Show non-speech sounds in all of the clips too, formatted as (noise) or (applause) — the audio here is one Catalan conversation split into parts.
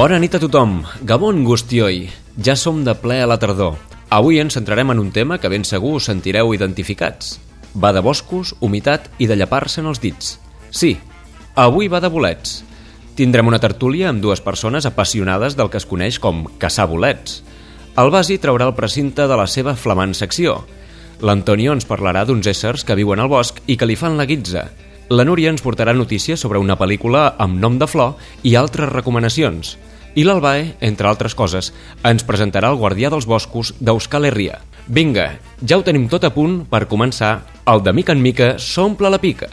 Bona nit a tothom. Gabon Gustioi. Ja som de ple a la tardor. Avui ens centrarem en un tema que ben segur us sentireu identificats. Va de boscos, humitat i de llepar-se en els dits. Sí, avui va de bolets. Tindrem una tertúlia amb dues persones apassionades del que es coneix com caçar bolets. El Basi traurà el precinte de la seva flamant secció. L'Antonio ens parlarà d'uns éssers que viuen al bosc i que li fan la guitza. La Núria ens portarà notícies sobre una pel·lícula amb nom de flor i altres recomanacions. I l'Albae, entre altres coses, ens presentarà el guardià dels boscos d'Euskal Herria. Vinga, ja ho tenim tot a punt per començar. El de mica en mica s'omple la pica.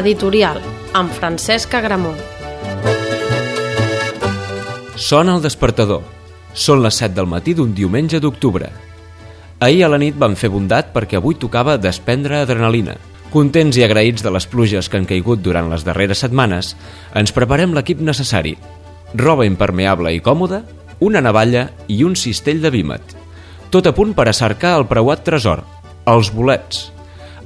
L'editorial, amb Francesc Agramont. Sona el despertador. Són les 7 del matí d'un diumenge d'octubre. Ahir a la nit vam fer bondat perquè avui tocava desprendre adrenalina. Contents i agraïts de les pluges que han caigut durant les darreres setmanes, ens preparem l'equip necessari. Roba impermeable i còmoda, una navalla i un cistell de vímet. Tot a punt per a cercar el preuat tresor, els bolets.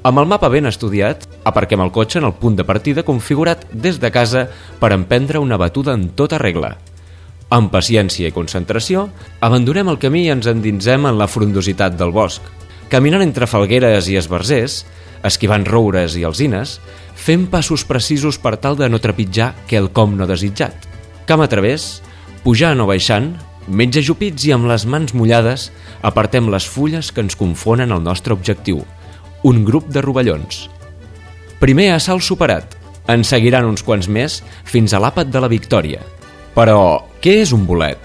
Amb el mapa ben estudiat, aparquem el cotxe en el punt de partida configurat des de casa per emprendre una batuda en tota regla. Amb paciència i concentració, abandonem el camí i ens endinsem en la frondositat del bosc. Caminant entre falgueres i esbarzers, esquivant roures i alzines, fem passos precisos per tal de no trepitjar quelcom no desitjat. Cam a través, pujant o baixant, menys ajupits i amb les mans mullades, apartem les fulles que ens confonen el nostre objectiu, un grup de rovellons. Primer assalt superat, en seguiran uns quants més fins a l'àpat de la victòria. Però, què és un bolet?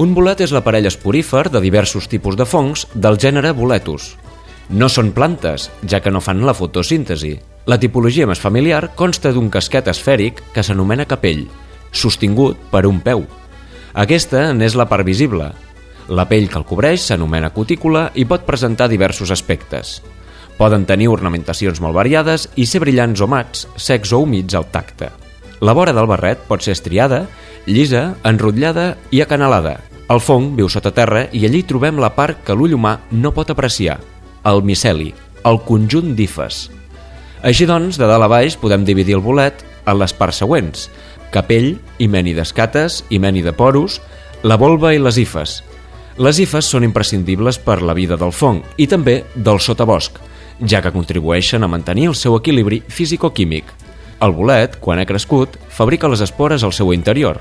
Un bolet és l'aparell esporífer de diversos tipus de fongs del gènere boletus. No són plantes, ja que no fan la fotosíntesi. La tipologia més familiar consta d'un casquet esfèric que s'anomena capell, sostingut per un peu. Aquesta n'és la part visible. La pell que el cobreix s'anomena cutícula i pot presentar diversos aspectes. Poden tenir ornamentacions molt variades i ser brillants o mats, secs o humits al tacte. La vora del barret pot ser estriada, llisa, enrotllada i acanalada. El fong viu sota terra i allí trobem la part que l'ull humà no pot apreciar, el miceli, el conjunt d'ifes. Així doncs, de dalt a baix podem dividir el bolet en les parts següents, capell, himeni d'escates, himeni de porus, la volva i les ifes. Les ifes són imprescindibles per la vida del fong i també del sotabosc, ja que contribueixen a mantenir el seu equilibri físico-químic. El bolet, quan ha crescut, fabrica les espores al seu interior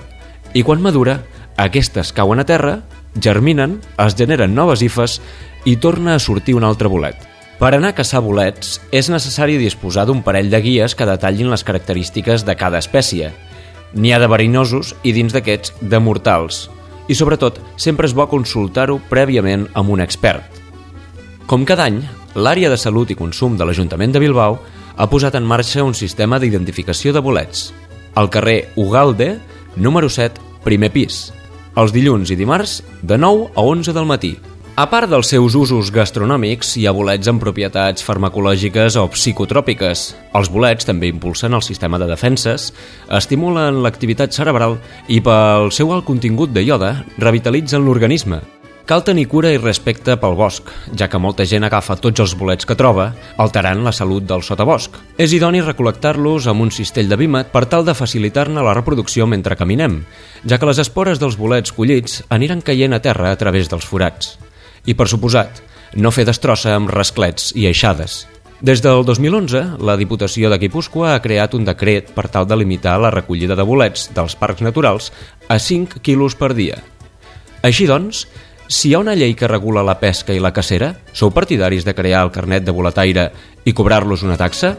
i quan madura, aquestes cauen a terra, germinen, es generen noves ifes i torna a sortir un altre bolet. Per anar a caçar bolets és necessari disposar d'un parell de guies que detallin les característiques de cada espècie. N'hi ha de verinosos i dins d'aquests de mortals. I sobretot, sempre és bo consultar-ho prèviament amb un expert. Com cada any, l'àrea de salut i consum de l'Ajuntament de Bilbao ha posat en marxa un sistema d'identificació de bolets. Al carrer Ugalde, número 7, primer pis. Els dilluns i dimarts, de 9 a 11 del matí. A part dels seus usos gastronòmics, hi ha bolets amb propietats farmacològiques o psicotròpiques. Els bolets també impulsen el sistema de defenses, estimulen l'activitat cerebral i pel seu alt contingut de ioda revitalitzen l'organisme. Cal tenir cura i respecte pel bosc, ja que molta gent agafa tots els bolets que troba, alterant la salut del sotabosc. És idoni recol·lectar-los amb un cistell de vímet per tal de facilitar-ne la reproducció mentre caminem, ja que les espores dels bolets collits aniran caient a terra a través dels forats. I, per suposat, no fer destrossa amb rasclets i eixades. Des del 2011, la Diputació de Guipúscoa ha creat un decret per tal de limitar la recollida de bolets dels parcs naturals a 5 quilos per dia. Així doncs, si hi ha una llei que regula la pesca i la cacera, sou partidaris de crear el carnet de boletaire i cobrar-los una taxa?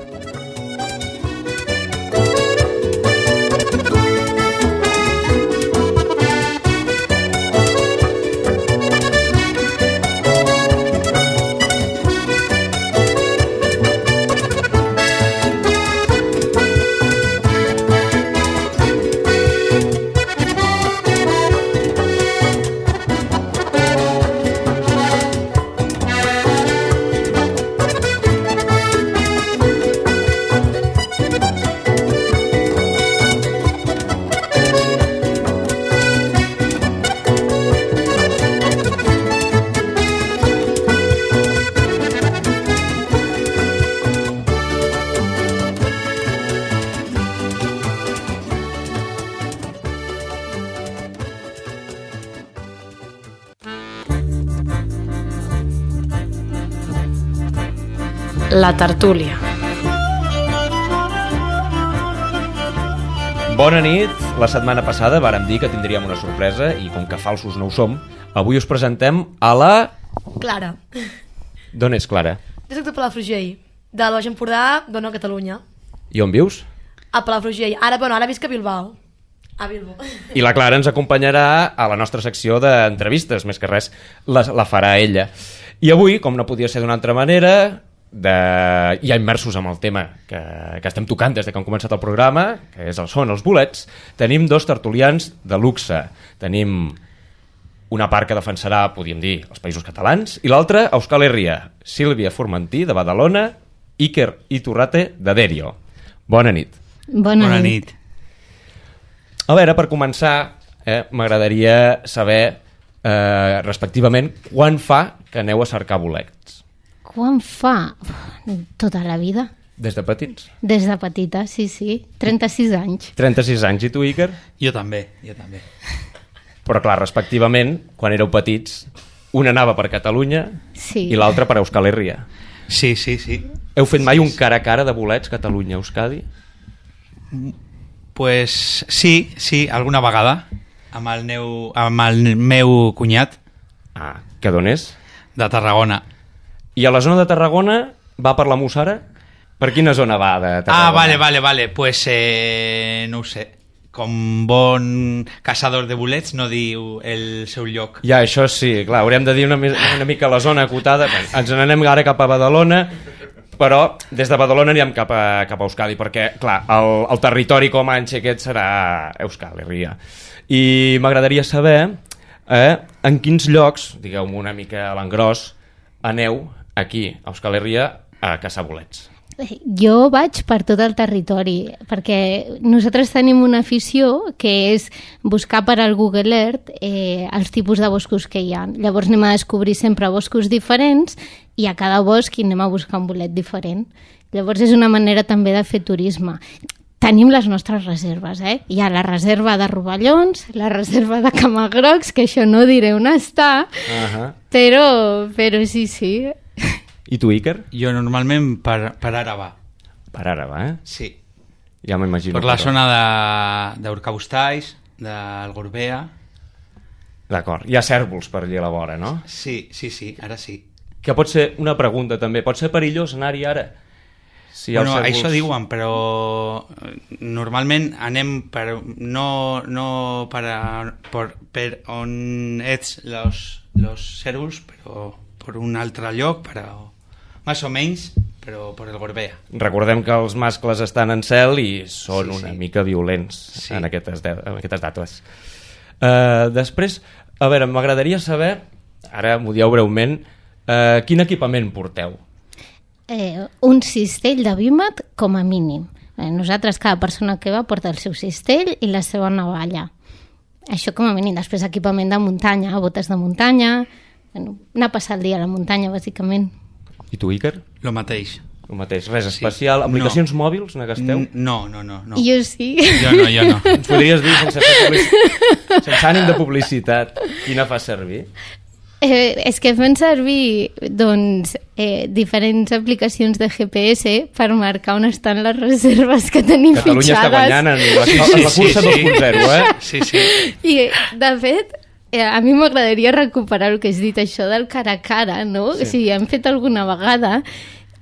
La tertúlia. Bona nit. La setmana passada vàrem dir que tindríem una sorpresa i com que falsos no ho som, avui us presentem a la... Clara, D'on és, Clara? jo soc de Palafrugell, de l'Oix Empordà, dono a Catalunya. I on vius? A Palafrugell. Ara, bueno, ara visc a Bilbao. A Bilbao. I la Clara ens acompanyarà a la nostra secció d'entrevistes, més que res la, la farà ella. I avui, com no podia ser d'una altra manera, de... ja immersos amb el tema que, que estem tocant des de que hem començat el programa, que és el, són els bolets, tenim dos tertulians de luxe. Tenim una part que defensarà, podríem dir, els països catalans, i l'altra, Euskal Herria, Sílvia Formentí, de Badalona, Iker Iturrate, de Derio. Bona nit. Bona, Bona nit. nit. A veure, per començar, eh, m'agradaria saber, eh, respectivament, quan fa que aneu a cercar bolets? Quan fa? Tota la vida. Des de petits? Des de petita, sí, sí. 36 anys. 36 anys, i tu, Iker? Jo també, jo també. Però clar, respectivament, quan éreu petits, un anava per Catalunya Sí. i l'altre per Euskal Herria. Sí, sí, sí. Heu fet mai un cara a cara de bolets Catalunya-Euskadi? Pues sí, sí, alguna vegada amb el, neu, amb el meu cunyat Ah, que d'on és? de Tarragona. I a la zona de Tarragona va per la Mussara? Per quina zona va de Tarragona? Ah, vale, vale, vale. Pues eh, no ho sé. Com bon caçador de bolets no diu el seu lloc. Ja, això sí, clar, haurem de dir una, una mica la zona acotada. Bé, ens n'anem ara cap a Badalona, però des de Badalona anirem cap a, cap a Euskadi, perquè, clar, el, el territori com a Anxe aquest serà Euskal Herria. I m'agradaria saber eh, en quins llocs, digueu-me una mica a l'engròs, aneu aquí, a Euskal Herria, a caçar bolets. Jo vaig per tot el territori, perquè nosaltres tenim una afició que és buscar per al Google Earth eh, els tipus de boscos que hi ha. Llavors anem a descobrir sempre boscos diferents i a cada bosc anem a buscar un bolet diferent. Llavors és una manera també de fer turisme. Tenim les nostres reserves, eh? Hi ha la reserva de Rovellons, la reserva de Camagrocs, que això no diré on està, Uh -huh. però, però sí, sí. I tu, Iker? Jo normalment per, per Àraba. Per ara, va, eh? Sí. Ja m'imagino. Per la que- zona de- d'Urcabustais, del Gorbea. D'acord, hi ha cèrvols per allà a la vora, no? Sí, sí, sí, ara sí. Que pot ser una pregunta també, pot ser perillós anar-hi ara? Si bueno, els això diuen, però eh, normalment anem per, no, no per, a, per, per on ets los, los cèrvols, però per un altre lloc, però més o menys, però per el Gorbea. Recordem que els mascles estan en cel i són Sí, una sí. mica violents Sí. en, aquestes, de- en aquestes dates. Uh, després, a veure, m'agradaria saber, ara m'ho dieu breument, uh, quin equipament porteu? eh, un cistell de vímet com a mínim. Eh, nosaltres, cada persona que va, porta el seu cistell i la seva navalla. Això com a mínim. Després equipament de muntanya, botes de muntanya, bueno, anar a passar el dia a la muntanya, bàsicament. I tu, Iker? Lo mateix. El mateix, res Sí. especial. Aplicacions No. mòbils, ne gasteu? N- No, no, no. no. Jo sí. Jo no, jo no. Ens (laughs) podries dir, sense, fer publicitat, (laughs) sense ànim de publicitat, quina fa servir? Eh, és que fem servir doncs, eh, diferents aplicacions de GPS per marcar on estan les reserves que tenim Catalunya està fitxades. guanyant en la, en la cursa 2.0, eh? Sí, sí. I, de fet, eh, a mi m'agradaria recuperar el que has dit, això del cara a cara, no? Sí. Si hem fet alguna vegada.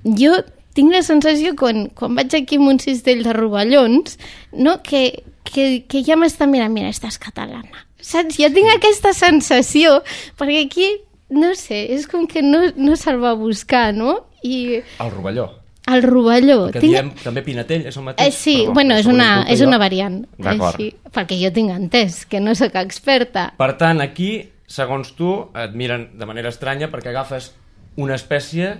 Jo tinc la sensació, quan, quan vaig aquí amb un cistell de rovellons, no? que, que, que ja m'està mirant, mira, estàs catalana. Saps? Jo tinc aquesta sensació, perquè aquí, no sé, és com que no, no se'l va buscar, no? I El rovelló. El rovelló... Que diem també Pinatell, és el mateix? Eh, sí, Perdó, bueno, és una, és una variant. D'acord. Així, perquè jo tinc entès, que no sóc experta. Per tant, aquí, segons tu, et miren de manera estranya perquè agafes una espècie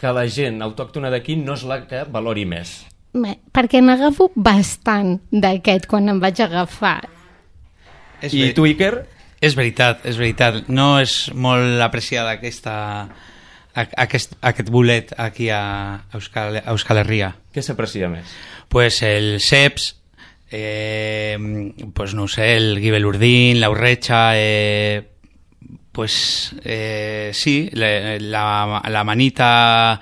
que la gent autòctona d'aquí no és la que valori més. Bé, perquè n'agafo bastant d'aquest quan em vaig agafar. És, I ver- tu, Iker? és veritat, és veritat. No és molt apreciada aquesta, aquest, aquest bolet aquí a Euskal, a Euskal Herria. Què s'aprecia més? Pues el ceps, eh, pues no sé, el gibelurdín, la urrecha, eh, pues eh, sí, la, la, la manita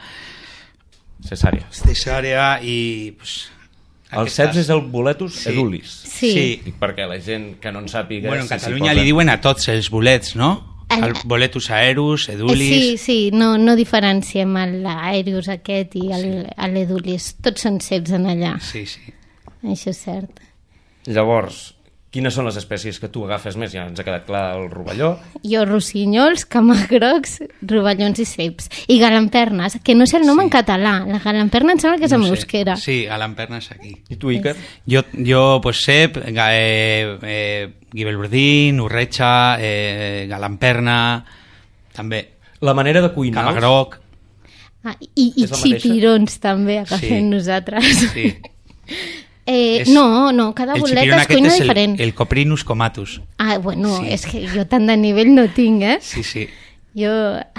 Cesària. cesària i... Pues, El aquestes- ceps és el boletus Sí. edulis. Sí. sí. I perquè la gent que no en sàpiga... Bueno, en si Catalunya posa- li diuen a tots els bolets, no? Eh. El boletus aerus, Eh, edulis... Sí, sí, no, no diferenciem l'aèrius aquest i l'edulis. Tots són ceps en allà, Sí, sí. això és cert. Llavors, quines són les espècies que tu agafes més? Ja ens ha quedat clar el rovelló. Jo, rossinyols, camagrocs, rovellons i ceps. I galampernes, que no sé el nom Sí. en català. La galamperna em sembla que és en No sé. euskera. Sí, a l'empernes aquí. I tu, Iker? Jo, jo pues, ga- eh, eh, gibelburdín, urrecha, eh, galamperna, també La manera de cuinar... camagroc... Ah, I, i xipirons també agafem Sí. nosaltres. Sí. (laughs) Eh, És- no, no, cada bolet es cuina és el, diferent. el coprinus comatus. Ah, bueno, Sí. és que jo tant de nivell no tinc, eh? Sí, sí. Jo,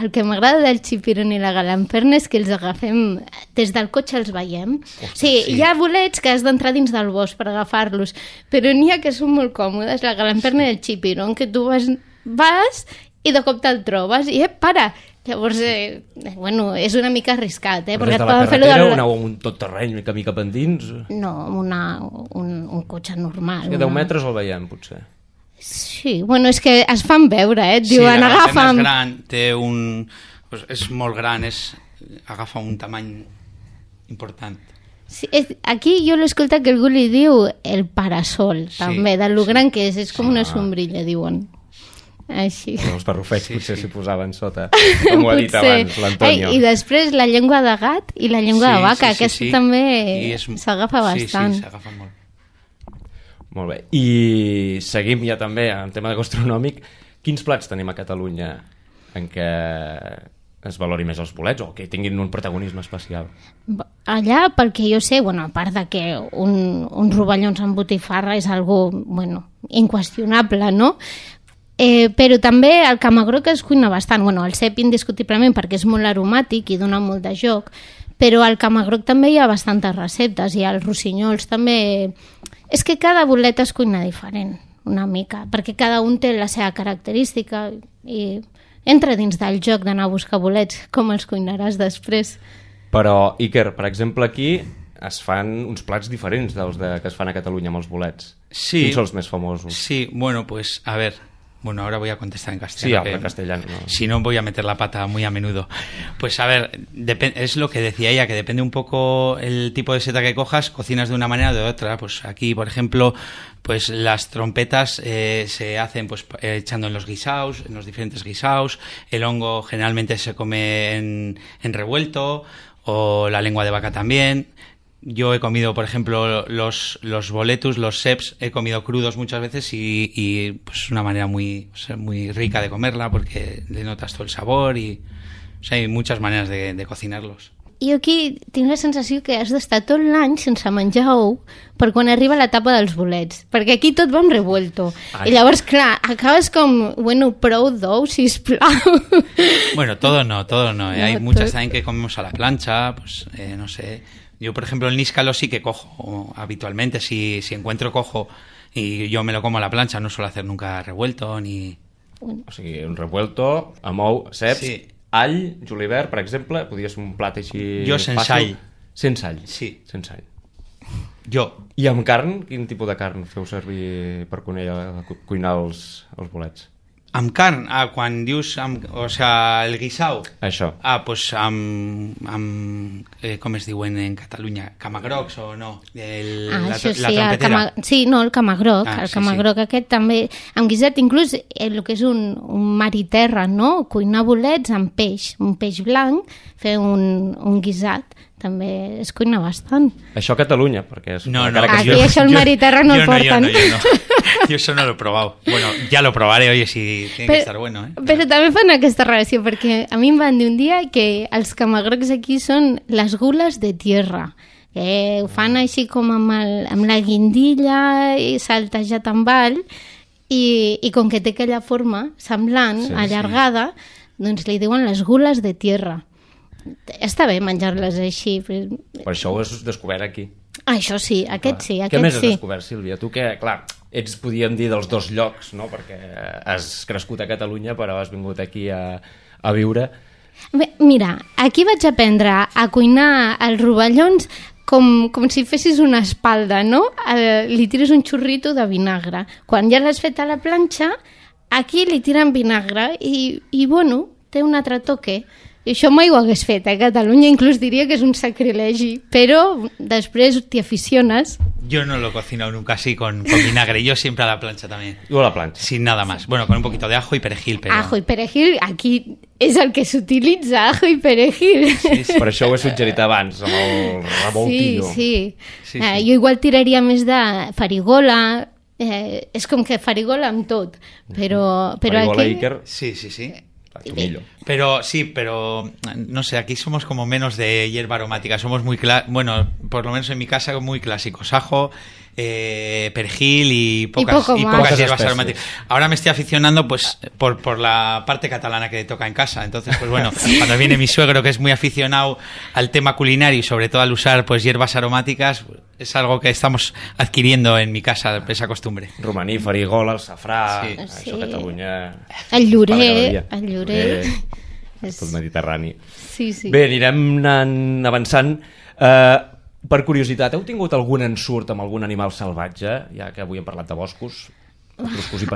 el que m'agrada del xipirón i la galamperna és que els agafem, des del cotxe els veiem. Sí, sí. hi ha bolets que has d'entrar dins del bosc per agafar-los, però n'hi ha que són molt còmodes, la galamperna i el xipirón, que tu vas, vas i de cop te'l trobes i, eh, para! Llavors, eh, bueno, és una mica arriscat, eh? Però Perquè des et de la poden fer lo carretera del... o aneu a un tot terreny camí cap endins? No, una, un, un cotxe normal. Que 10 una- metres el veiem, potser. Sí, bueno, és que es fan veure, eh? Et sí, diuen, galamperna agafa'm. és gran, té un... Pues, és molt gran, és, agafa un tamany important. Sí, és, aquí jo l'he escoltat que algú li diu el parasol, Sí, també, de lo sí. gran que és, és com una sombrilla, diuen. Així. Però els barrufets Sí, potser sí. s'hi posaven sota, (laughs) com ho ha dit Potser. abans l'Antonio. I després la llengua de gat i la llengua de vaca, aquesta també I és- s'agafa bastant. Sí, sí, s'agafa molt. Molt bé. I seguim ja també en tema gastronòmic. Quins plats tenim a Catalunya en què es valori més els bolets o que tinguin un protagonisme especial? Allà, pel que jo sé, bueno, a part de que un, uns rovellons amb botifarra és algo, bueno, inqüestionable, no? Eh, però també el camagroc es cuina bastant. Bueno, el cep indiscutiblement perquè és molt aromàtic i dona molt de joc, però al camagroc també hi ha bastantes receptes i als rossinyols també... És que cada bolet es cuina diferent, una mica, perquè cada un té la seva característica i entra dins del joc d'anar a buscar bolets, com els cuinaràs després. Però, Iker, per exemple, aquí es fan uns plats diferents dels de, que es fan a Catalunya amb els bolets. Sí. Quins són els més famosos? Sí, bueno, pues a ver. Bueno, ahora voy a contestar en castellano. Sí, que castellano, no. Si no, voy a meter la pata muy a menudo. Pues a ver, es lo que decía ella, que depende un poco el tipo de seta que cojas, cocinas de una manera o de otra. Pues aquí, por ejemplo, pues las trompetas eh, se hacen pues eh, echando en los guisaos, en los diferentes guisaos. El hongo generalmente se come en, en revuelto, o la lengua de vaca también. Yo he comido, por ejemplo, los, los boletus, los seps, he comido crudos muchas veces y, y, pues es una manera muy, o sea, muy rica de comerla porque le notas todo el sabor y o sea, hay muchas maneras de, de cocinarlos. Jo aquí tinc la sensació que has d'estar tot l'any sense menjar ou per quan arriba l'etapa dels bolets, perquè aquí tot va amb revuelto. Ai. I llavors, clar, acabes com, bueno, prou d'ou, sisplau. Bueno, todo no, todo no. ¿eh? No, Hay muchas también que comemos a la plancha, pues eh, no sé. Yo, por ejemplo, el níscalo sí que cojo habitualmente. Si, si encuentro cojo y yo me lo como a la plancha, no suelo hacer nunca revuelto ni... O sigui, un revuelto amb ou, ceps, Sí. all, julivert, per exemple, podria ser un plat així Jo sense fàcil. all. Sense all. Sí. Sense all. Yo, I amb carn, quin tipus de carn feu servir per cuinar, cuinar els, els bolets? Amb carn, ah, quan dius, amb, o sea, el guisao, Això. Ah, pues amb, amb eh, com es diuen en Catalunya? Camagrocs o no? El, Ah, la, això la sí, el trompetera. cama... sí, no, el camagroc, Ah, el sí, camagroc aquest també, amb guisat, inclús eh, el que és un, un mar i terra, no? Cuinar bolets amb peix, un peix blanc, fer un, un guisat, també es cuina bastant. Això a Catalunya, perquè és... No, no, Aquí sigui- això el mar i terra no el no, yo porten. no, yo no. Yo eso no lo he probado. Bueno, ya lo probaré, oye, si tiene que estar bueno, ¿eh? Però també fan aquesta relació, perquè a mi em van dir un dia que els camagrocs aquí són les gules de tierra, que ho fan així com amb, el, amb la guindilla i saltejat amb all, i, i com que té aquella forma semblant, Sí, sí, allargada, doncs li diuen les gules de tierra. Està bé menjar-les així. Per això ho has descobert aquí. Ah, això sí, aquest sí, Què aquest més has sí. descobert, Sílvia? Tu que, clar, ets, podríem dir, dels dos llocs, no? Perquè has crescut a Catalunya, però has vingut aquí a, a viure. Bé, Mira, aquí vaig aprendre a cuinar els rovellons com, com si fessis una espalda, no? Eh, li tires un xurrito de vinagre. Quan ja l'has fet a la planxa, aquí li tiren vinagre i, i bueno, té un altre toque. I això mai ho hagués fet a Catalunya, inclús diria que és un sacrilegi, però després t'hi aficiones. Yo no lo he cocinado nunca así con, con vinagre, yo siempre a la plancha también. Jo a la planxa. Sin nada más. Bueno, con un poquito de ajo y perejil, pero... Ajo i perejil, aquí és el que s'utilitza, ajo i perejil. Sí, sí. Per això ho he suggerit abans, amb el Sí, revoltillo. sí. Sí, Eh, sí. jo igual tiraria més de farigola, eh, és com que farigola amb tot, però, però Farigola aquí... Iker, Sí, sí, sí. Tomillo. Pero sí, pero no sé, aquí somos como menos de hierba aromática, somos muy, bueno, por lo menos en mi casa, muy clásicos. Ajo, eh, perejil y pocas, poco y más. pocas hierbas aromáticas. Ahora me estoy aficionando pues por, por la parte catalana que toca en casa. Entonces, pues bueno, (laughs) cuando viene mi suegro que es muy aficionado al tema culinario y sobre todo al usar pues hierbas aromáticas, es algo que estamos adquiriendo en mi casa, esa costumbre. Romaní, farigola, el safrà... Sí. Això Sí. Catalunya... El llorer, el llorer. Llorer, És... Tot mediterrani. Sí, sí. Bé, anirem anant avançant. Uh, per curiositat, heu tingut algun ensurt amb algun animal salvatge, ja que avui hem parlat de boscos?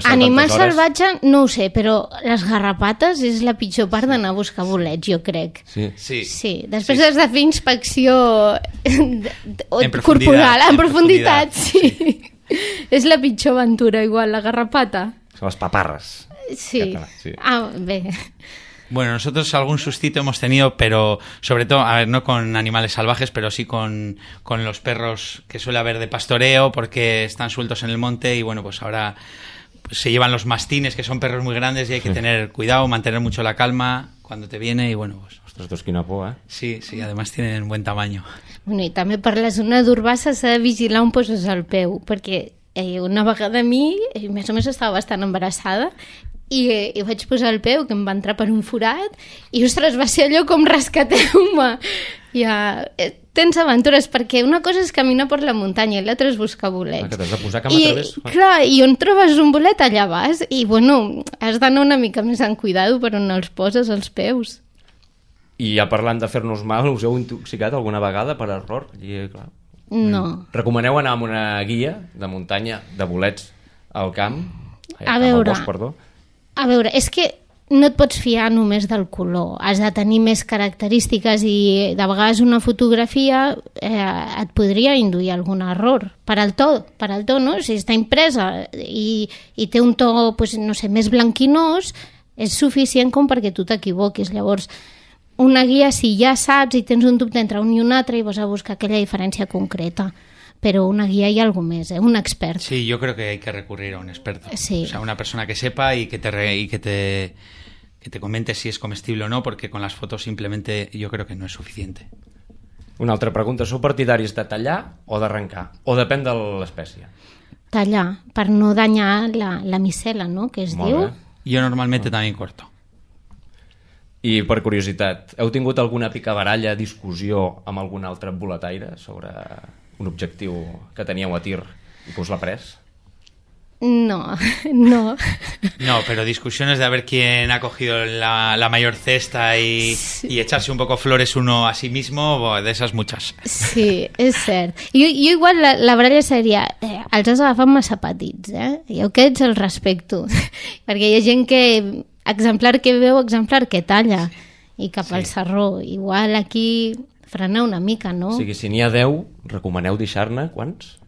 Animal salvatge, no ho sé, però les garrapates és la pitjor part d'anar a buscar bolets, jo crec. Sí. Sí. Sí, després has de fer inspecció En corporal, en en profunditat, profunditat, sí. És la pitjor aventura, igual, la garrapata. Són les paparres. Sí. Català, sí. Ah, bé. Bueno, nosotros algún sustito hemos tenido, pero sobre todo, a ver, no con animales salvajes, pero sí con, con los perros que suele haber de pastoreo, porque están sueltos en el monte y bueno, pues ahora se llevan los mastines, que son perros muy grandes y hay que (laughs) tener cuidado, mantener mucho la calma cuando te viene y bueno, pues Ostres, doncs quina por, eh? sí, sí, además tienen buen tamaño. Bueno, I també per la zona d'Urbassa s'ha de vigilar on poses el peu, perquè eh, una vegada a mi, eh, més o més estava bastant embarassada, i, eh, i vaig posar el peu, que em va entrar per un forat, i ostres, va ser allò com rescateu-me. Ja, eh, tens aventures, perquè una cosa és caminar per la muntanya i l'altra és buscar bolets. Ah, que t'has de posar cama I, a través. clar, i on trobes un bolet allà vas, i bueno, has d'anar una mica més en cuidado per on els poses els peus. I ja parlant de fer-nos mal, us heu intoxicat alguna vegada per error? I, clar, No. Recomaneu anar amb una guia de muntanya de bolets al camp? A veure. Bosc, perdó. A veure, és que no et pots fiar només del color. Has de tenir més característiques i de vegades una fotografia eh, et podria induir algun error. Per al to, per al to, no? Si està impresa i, i té un to, pues, no sé, més blanquinós, és suficient com perquè tu t'equivoquis. Llavors, una guia, si ja saps i tens un dubte entre un i un altre, i vas a buscar aquella diferència concreta. Però una guia i alguna més, eh? un expert. Sí, yo creo que hay que recurrir a un experto. Sí. O sea, una persona que sepa y que te, re- y que te, que te comente si es comestible o no, porque con las fotos simplemente yo creo que no es suficiente. Una altra pregunta. Sou partidaris de tallar o d'arrencar? O depèn de l'espècie? tallar per no danyar la, la micela, no?, que es Molt diu. bé. Yo normalmente también corto. I per curiositat, heu tingut alguna picabaralla, discussió amb algun altre boletaire sobre un objectiu que teníeu a tir i que us l'ha pres? No, (laughs) no. No, pero discusiones de a ver quién ha cogido la, la mayor cesta y, y echarse un poco flores uno a sí mismo, de esas muchas. Sí, és cert. Jo, jo igual la, la baralla seria eh, els has agafat massa petits, eh? Jo aquests els respecto. (laughs) Perquè hi ha gent que exemplar que veu, exemplar que talla. I cap al serró. Igual aquí frenar una mica, no? O sigui, si n'hi ha 10, recomaneu deixar-ne quants?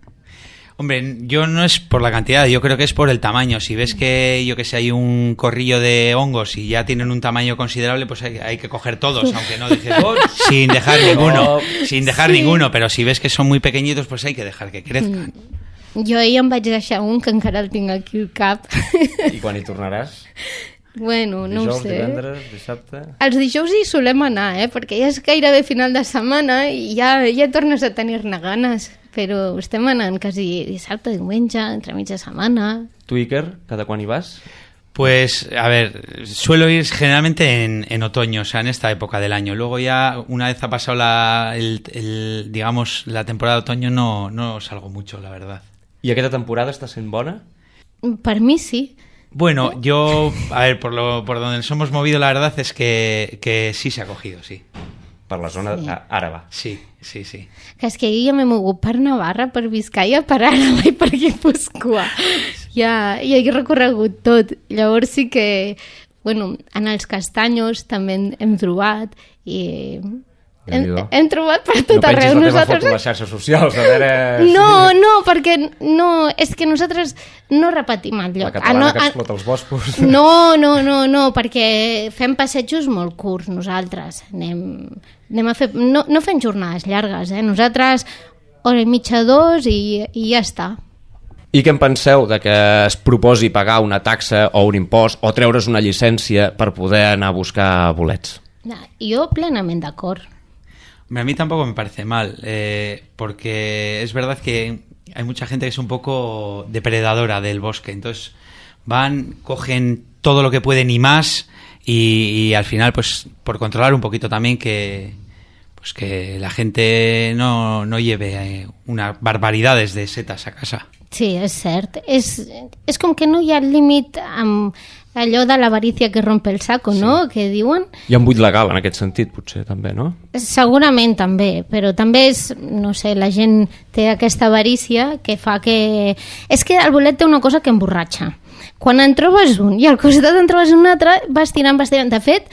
Hombre, yo no es por la cantidad, yo creo que es por el tamaño. Si ves que, yo que sé, hay un corrillo de hongos y ya tienen un tamaño considerable, pues hay, hay que coger todos, aunque no dejes (laughs) sin dejar ninguno, sin dejar ninguno. Pero si ves que son muy pequeñitos, pues hay que dejar que crezcan. Jo ahir em vaig deixar un que encara el tinc aquí al cap. I quan hi tornaràs? (laughs) bueno, no Dijous, ho sé. divendres, dissabte... Els dijous hi solem anar, eh? perquè ja és gairebé final de setmana i ja, ja tornes a tenir-ne ganes. Però estem anant quasi dissabte, diumenge, entre mitja setmana... Tu, Iker, cada quan hi vas? Pues, a ver, suelo ir generalmente en, en otoño, o sea, en esta época del año. Luego ya, una vez ha pasado la, el, el, digamos, la temporada de otoño, no, no salgo mucho, la verdad. I aquesta temporada està sent bona? Per mi sí. Bueno, yo, a ver, por, lo, por donde nos hemos movido, la verdad es que, que sí se ha cogido, sí. Per la zona sí. àraba. Sí, sí, sí. Que és que jo ja m'he mogut per Navarra, per Vizcaya, per Àraba i per Guipúscoa. Ja, ja he recorregut tot. Llavors sí que, bueno, en els castanyos també hem, hem trobat i hem, hem trobat per No tot pensis arreu. teva Nosaltres... foto a les xarxes socials, a veure... (laughs) No, no, perquè no, és que nosaltres no repetim el lloc. La catalana Ah, que no, explota els boscos. (laughs) No, (laughs) no, no, no, perquè fem passejos molt curts nosaltres. Anem, anem a fer... No, no fem jornades llargues, eh? Nosaltres hora i mitja, dos i, i ja està. I què en penseu de que es proposi pagar una taxa o un impost o treure's una llicència per poder anar a buscar bolets? No, Jo plenament d'acord. A mí tampoco me parece mal, eh, porque es verdad que hay mucha gente que es un poco depredadora del bosque, entonces van, cogen todo lo que pueden y más y, al final, pues por controlar un poquito también que pues que la gente no, no lleve eh, unas barbaridades de setas a casa. Sí, és cert. És, és que no hi ha límit allò de l'avarícia que rompe el saco, no?, que diuen. Hi ha un buit legal en aquest sentit, potser, també, no? Segurament també, però també és, no sé, la gent té aquesta avarícia que fa que... És que el bolet té una cosa que emborratxa. Quan en trobes un i al costat en trobes un altre, vas tirant, vas tirant. De fet,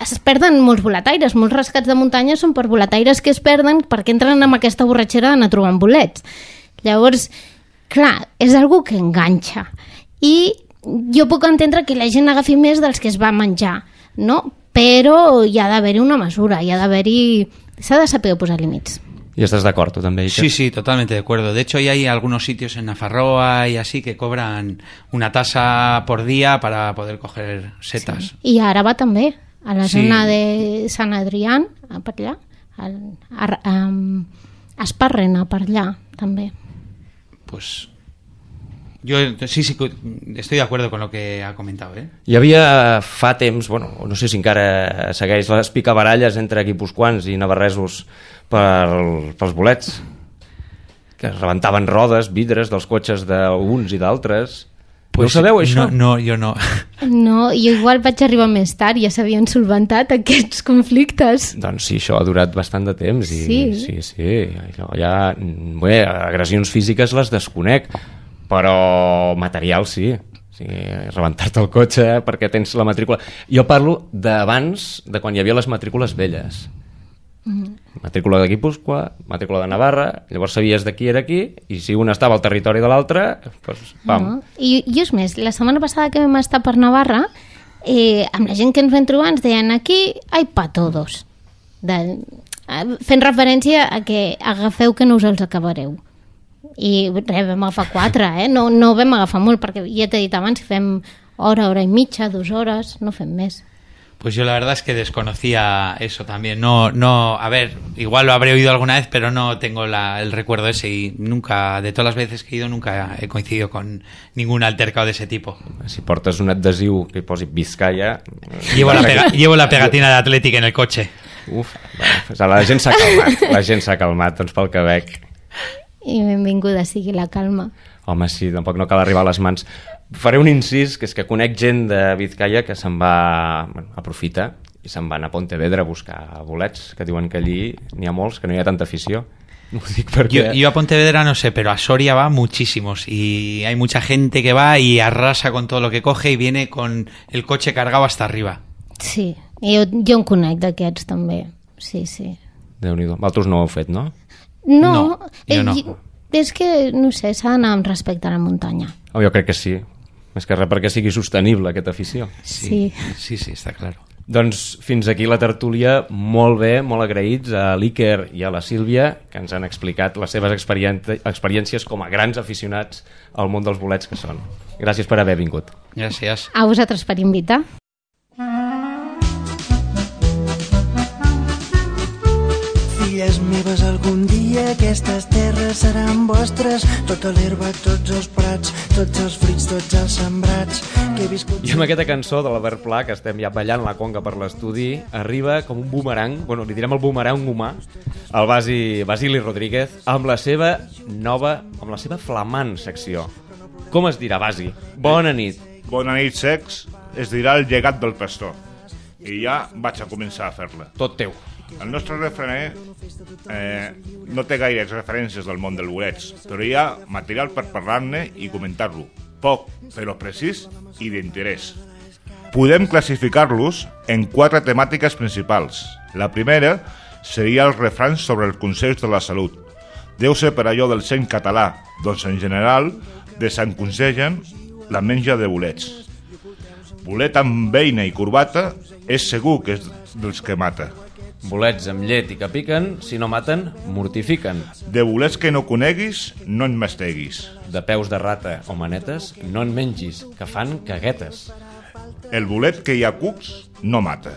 es perden molts boletaires, molts rescats de muntanya són per boletaires que es perden perquè entren amb aquesta borratxera d'anar trobant bolets. Llavors, clar, és algo que enganxa. I jo puc entendre que la gent agafi més dels que es va menjar, no? Però hi ha d'haver-hi una mesura, hi ha d'haver-hi... S'ha de saber posar límits. I estàs d'acord, tu també? Sí, sí, totalmente de acuerdo. De hecho, ya hay algunos sitios en Nafarroa y así que cobran una tasa por día para poder coger setas. I ara va també, a la Sí. zona de Sant Adrián, a per allà, al, a, a, a Esparrena, per allà, també. Pues yo sí, sí, de acuerdo con lo que ha comentado, ¿eh? Hi havia fa temps, bueno, no sé si encara segueix les picabaralles entre guipuscoans i navarresos per, pels bolets, que es rebentaven rodes, vidres dels cotxes d'uns i d'altres. Pues, no ho sabeu, això? No, no, yo no. No, i igual vaig arribar més tard, ja s'havien solventat aquests conflictes. Doncs sí, això ha durat bastant de temps. I, Sí? Sí, sí. Allò ja, bé, agressions físiques les desconec, però material sí. Sí, rebentar-te el cotxe perquè tens la matrícula... Jo parlo d'abans, de quan hi havia les matrícules velles. Matrícula de Guipúscoa, matrícula de Navarra, llavors sabies de qui era qui, i si un estava al territori de l'altre, doncs, pam. No? I, I és més, la setmana passada que vam estar per Navarra, eh, amb la gent que ens vam trobar ens deien aquí hay pa todos. De, eh, fent referència a que agafeu que no us els acabareu. I res, vam agafar quatre, eh? No, no vam agafar molt, perquè ja t'he dit abans, fem hora, hora i mitja, dues hores, no fem més. Pues yo la verdad es que desconocía eso también. No, no, a ver, igual lo habré oído alguna vez, pero no tengo la- el recuerdo ese y nunca, de todas las veces que he ido, nunca he coincidido con ningún altercado de ese tipo. Si portes un adhesiu que posi Vizcaya... Llevo la, pega- llevo la pegatina de Athletic en el coche. Uf, bueno, pues la gent s'ha calmat, la gent s'ha calmat, doncs pel que veig. I benvinguda sigui la calma. Home, sí, tampoc no cal arribar a les mans. Faré un incís, que és que conec gent de Vizcaya que se'n va... Bueno, aprofita i se'n van a Pontevedra a buscar bolets, que diuen que allí n'hi ha molts, que no hi ha tanta afició. Ho dic perquè... Yo, yo a Pontevedra no sé, pero a Soria va muchísimos y hay mucha gente que va y arrasa con todo lo que coge y viene con el coche cargado hasta arriba. Sí, jo, jo en conec d'aquests també. Sí, sí. Déu-n'hi-do. Vosaltres no ho heu fet, no? No, No, jo no. eh, és que, no sé, s'ha d'anar amb respecte a la muntanya. Oh, jo crec que sí. Més que res perquè sigui sostenible aquesta afició. Sí. Sí, sí, está claro. Doncs fins aquí la tertúlia, molt bé, molt agraïts a l'Iker i a la Sílvia, que ens han explicat les seves experiències com a grans aficionats al món dels bolets que són. Gràcies per haver vingut. Gracias. A vosaltres per invitar. Dia aquestes terres seran vostres. Tota l'herba, tots els prats, tots els fruits, tots els sembrats que he viscut... I amb aquesta cançó de l'Albert Pla, que estem ja ballant la conga per l'estudi, arriba com un boomerang, bueno, li direm el boomerang humà, el Basi, Basili Rodríguez, amb la seva nova, amb la seva flamant secció. Com es dirà, Basi? Bona nit. Bona nit, sex, es dirà el llegat del pastor. I ja vaig a començar a fer-la. Tot teu. El nostre refrener eh, no té gaires referències del món del bolets, però hi ha material per parlar-ne i comentar-lo. Poc, però precís i d'interès. Podem classificar-los en quatre temàtiques principals. La primera seria els refrans sobre els consells de la salut. Deu ser per allò del seny català, doncs en general desenconsellen la menja de bolets. Bolet amb beina i corbata és segur que és dels que mata. Bolets amb llet i que piquen, si no maten, mortifiquen. De bolets que no coneguis, no en masteguis. De peus de rata o manetes, no en mengis, que fan caguetes. El bolet que hi ha cucs no mata.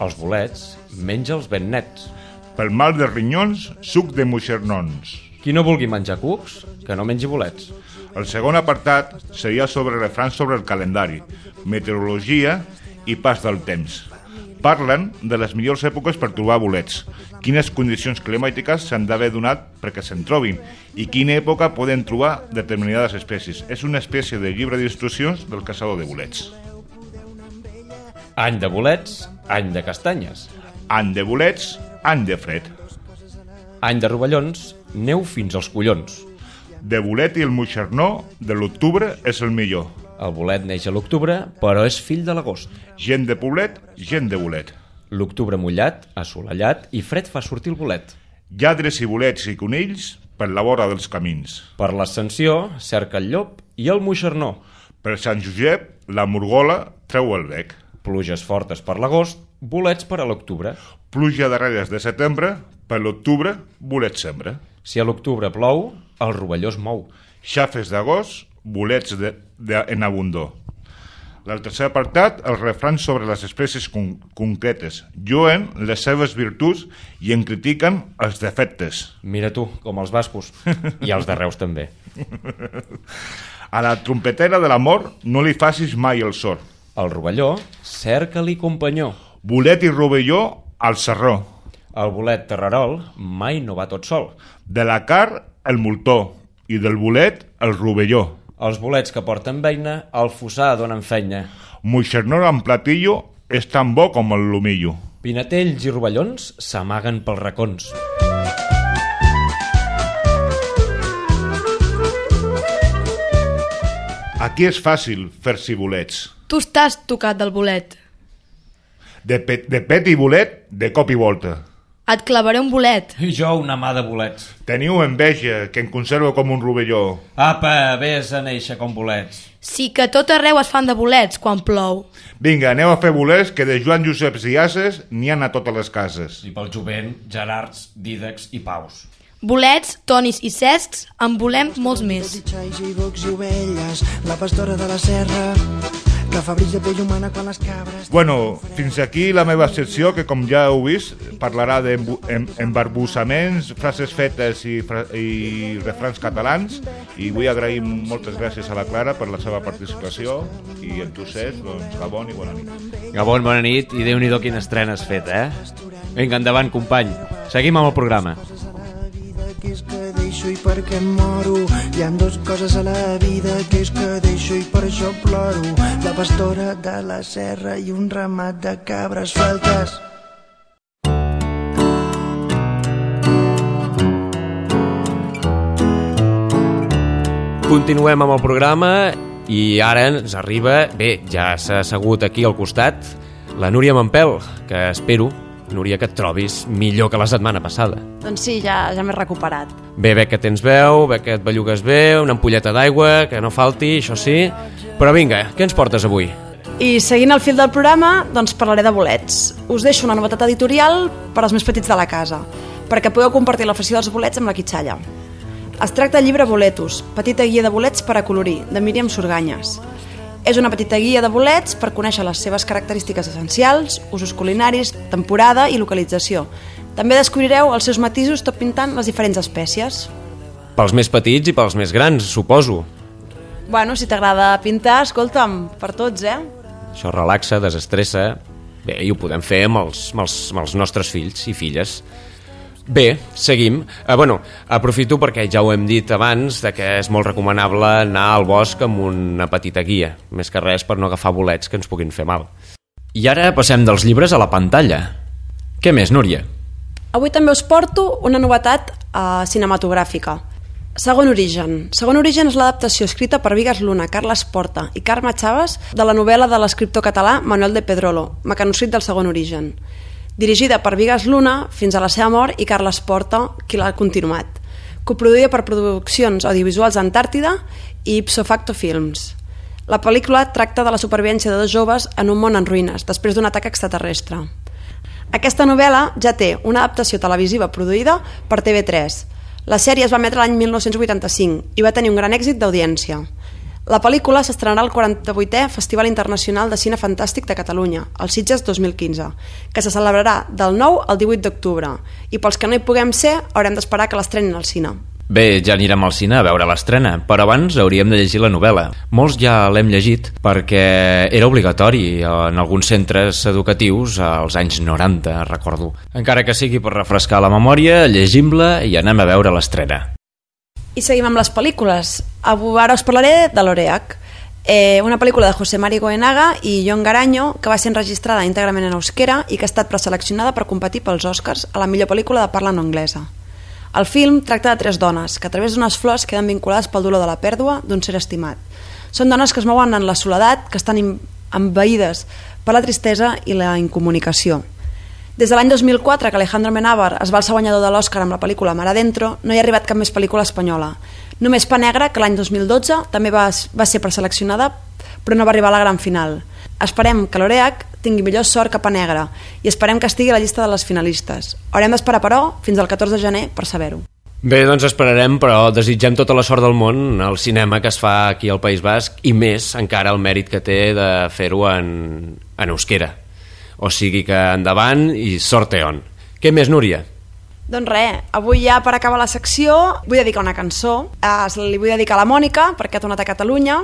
Els bolets, menja'ls ben nets. Pel mal de rinyons, suc de moixernons. Qui no vulgui menjar cucs, que no mengi bolets. El segon apartat seria sobre refrans sobre el calendari, meteorologia i pas del temps. Parlen de les millors èpoques per trobar bolets, quines condicions climàtiques s'han d'haver donat perquè se'n trobin i quina època poden trobar determinades espècies. És una espècie de llibre d'instruccions del caçador de bolets. Any de bolets, any de castanyes. Any de bolets, any de fred. Any de rovellons, neu fins als collons. De bolet i el moixernó, de l'octubre és el millor. El bolet neix a l'octubre, però és fill de l'agost. Gent de poblet, gent de bolet. L'octubre mullat, assolellat i fred fa sortir el bolet. Lladres i bolets i conills per la vora dels camins. Per l'ascensió, cerca el llop i el moixernó. Per Sant Josep, la morgola treu el bec. Pluges fortes per l'agost, bolets per a l'octubre. Pluja darreres de setembre, per l'octubre, bolet sembra. Si a l'octubre plou, el rovelló es mou. Xafes d'agost, bolets de, de, en abundor. El tercer apartat, els refrans sobre les espècies con concretes. Joen les seves virtuts i en critiquen els defectes. Mira tu, com els bascos. I els de Reus també. (laughs) A la trompetera de l'amor no li facis mai el sort. El rovelló, cerca-li companyó. Bolet i rovelló al serró. El bolet terrerol mai no va tot sol. De la car, el moltó, i del bolet, el rovelló. Els bolets que porten beina, al fossar donen feina. Moixernó amb platillo és tan bo com el lumillo. Pinatells i rovellons s'amaguen pels racons. Aquí és fàcil fer-s'hi bolets. Tu estàs tocat del bolet. De, pet, de pet i bolet, de cop i volta. Et clavaré un bolet. I jo una mà de bolets. Teniu enveja, que en conservo com un rovelló. Apa, vés a néixer com bolets. Sí que tot arreu es fan de bolets quan plou. Vinga, aneu a fer bolets, que de Joan Joseps i Ases n'hi han a totes les cases. I pel jovent, Gerards, Dídacs i Paus. Bolets, tonis i cescs, en volem molts més. I xais i bocs i ovelles, la pastora de la serra, que fa brills de pell humana quan les cabres... Bueno, fins aquí la meva secció, que com ja heu vist, parlarà d'embarbussaments, frases fetes i, fra i refrans catalans, i vull agrair moltes gràcies a la Clara per la seva participació, i en tu, Cesc, doncs, Gabon i bona nit. Gabon, bona nit, i déu nhi quina estrena has fet, eh? Vinga, endavant, company. Seguim amb el programa. que és que deixo i per què moro? Hi han dues coses a la vida que és que deixo i per això ploro. La pastora de la serra i un ramat de cabres sueltes Continuem amb el programa i ara ens arriba, bé, ja s'ha assegut aquí al costat, la Núria Mampel, que espero, Núria, que et trobis millor que la setmana passada. Doncs sí, ja, ja m'he recuperat. Bé, bé que tens veu, bé que et bellugues bé, una ampolleta d'aigua, que no falti, això sí. Però vinga, què ens portes avui? I seguint el fil del programa, doncs parlaré de bolets. Us deixo una novetat editorial per als més petits de la casa, perquè podeu compartir l'afició dels bolets amb la quitxalla. Es tracta del llibre Boletos, petita guia de bolets per a colorir, de Míriam Sorganyes. És una petita guia de bolets per conèixer les seves característiques essencials, usos culinaris, temporada i localització. També descobrireu els seus matisos tot pintant les diferents espècies. Pels més petits i pels més grans, suposo. Bueno, si t'agrada pintar, escolta'm, per tots, eh? Això relaxa, desestressa... Bé, i ho podem fer amb els, amb els, amb els nostres fills i filles. Bé, seguim. Uh, bueno, aprofito perquè ja ho hem dit abans de que és molt recomanable anar al bosc amb una petita guia, més que res per no agafar bolets que ens puguin fer mal. I ara passem dels llibres a la pantalla. Què més, Núria? Avui també us porto una novetat uh, cinematogràfica. Segon origen. Segon origen és l'adaptació escrita per Vigas Luna, Carles Porta i Carme Chaves de la novel·la de l'escriptor català Manuel de Pedrolo, mecanoscrit del segon origen. Dirigida per Vigas Luna fins a la seva mort i Carles Porta, qui l'ha continuat. Coproduïda per Produccions Audiovisuals Antàrtida i Ipso Facto Films. La pel·lícula tracta de la supervivència de dos joves en un món en ruïnes, després d'un atac extraterrestre. Aquesta novel·la ja té una adaptació televisiva produïda per TV3, la sèrie es va emetre l'any 1985 i va tenir un gran èxit d'audiència. La pel·lícula s'estrenarà al 48è Festival Internacional de Cine Fantàstic de Catalunya, el Sitges 2015, que se celebrarà del 9 al 18 d'octubre, i pels que no hi puguem ser haurem d'esperar que l'estrenin al cine. Bé, ja anirem al cine a veure l'estrena, però abans hauríem de llegir la novel·la. Molts ja l'hem llegit perquè era obligatori en alguns centres educatius als anys 90, recordo. Encara que sigui per refrescar la memòria, llegim-la i anem a veure l'estrena. I seguim amb les pel·lícules. Avui ara us parlaré de l'Oreac, eh, una pel·lícula de José Mari Goenaga i John Garanyo que va ser enregistrada íntegrament en euskera i que ha estat preseleccionada per competir pels Oscars a la millor pel·lícula de parla no anglesa. El film tracta de tres dones que a través d'unes flors queden vinculades pel dolor de la pèrdua d'un ser estimat. Són dones que es mouen en la soledat, que estan envaïdes per la tristesa i la incomunicació. Des de l'any 2004 que Alejandro Menábar es va alçar guanyador de l'Oscar amb la pel·lícula Mar Adentro, no hi ha arribat cap més pel·lícula espanyola. Només Pa Negra, que l'any 2012 també va, va ser preseleccionada, però no va arribar a la gran final. Esperem que l'Oreac tingui millor sort cap a negre i esperem que estigui a la llista de les finalistes. Haurem d'esperar, però, fins al 14 de gener per saber-ho. Bé, doncs esperarem, però desitgem tota la sort del món al cinema que es fa aquí al País Basc i més encara el mèrit que té de fer-ho en, en euskera. O sigui que endavant i sorteon. Què més, Núria? Doncs res, avui ja per acabar la secció vull dedicar una cançó. Eh, li vull dedicar a la Mònica perquè ha tornat a Catalunya.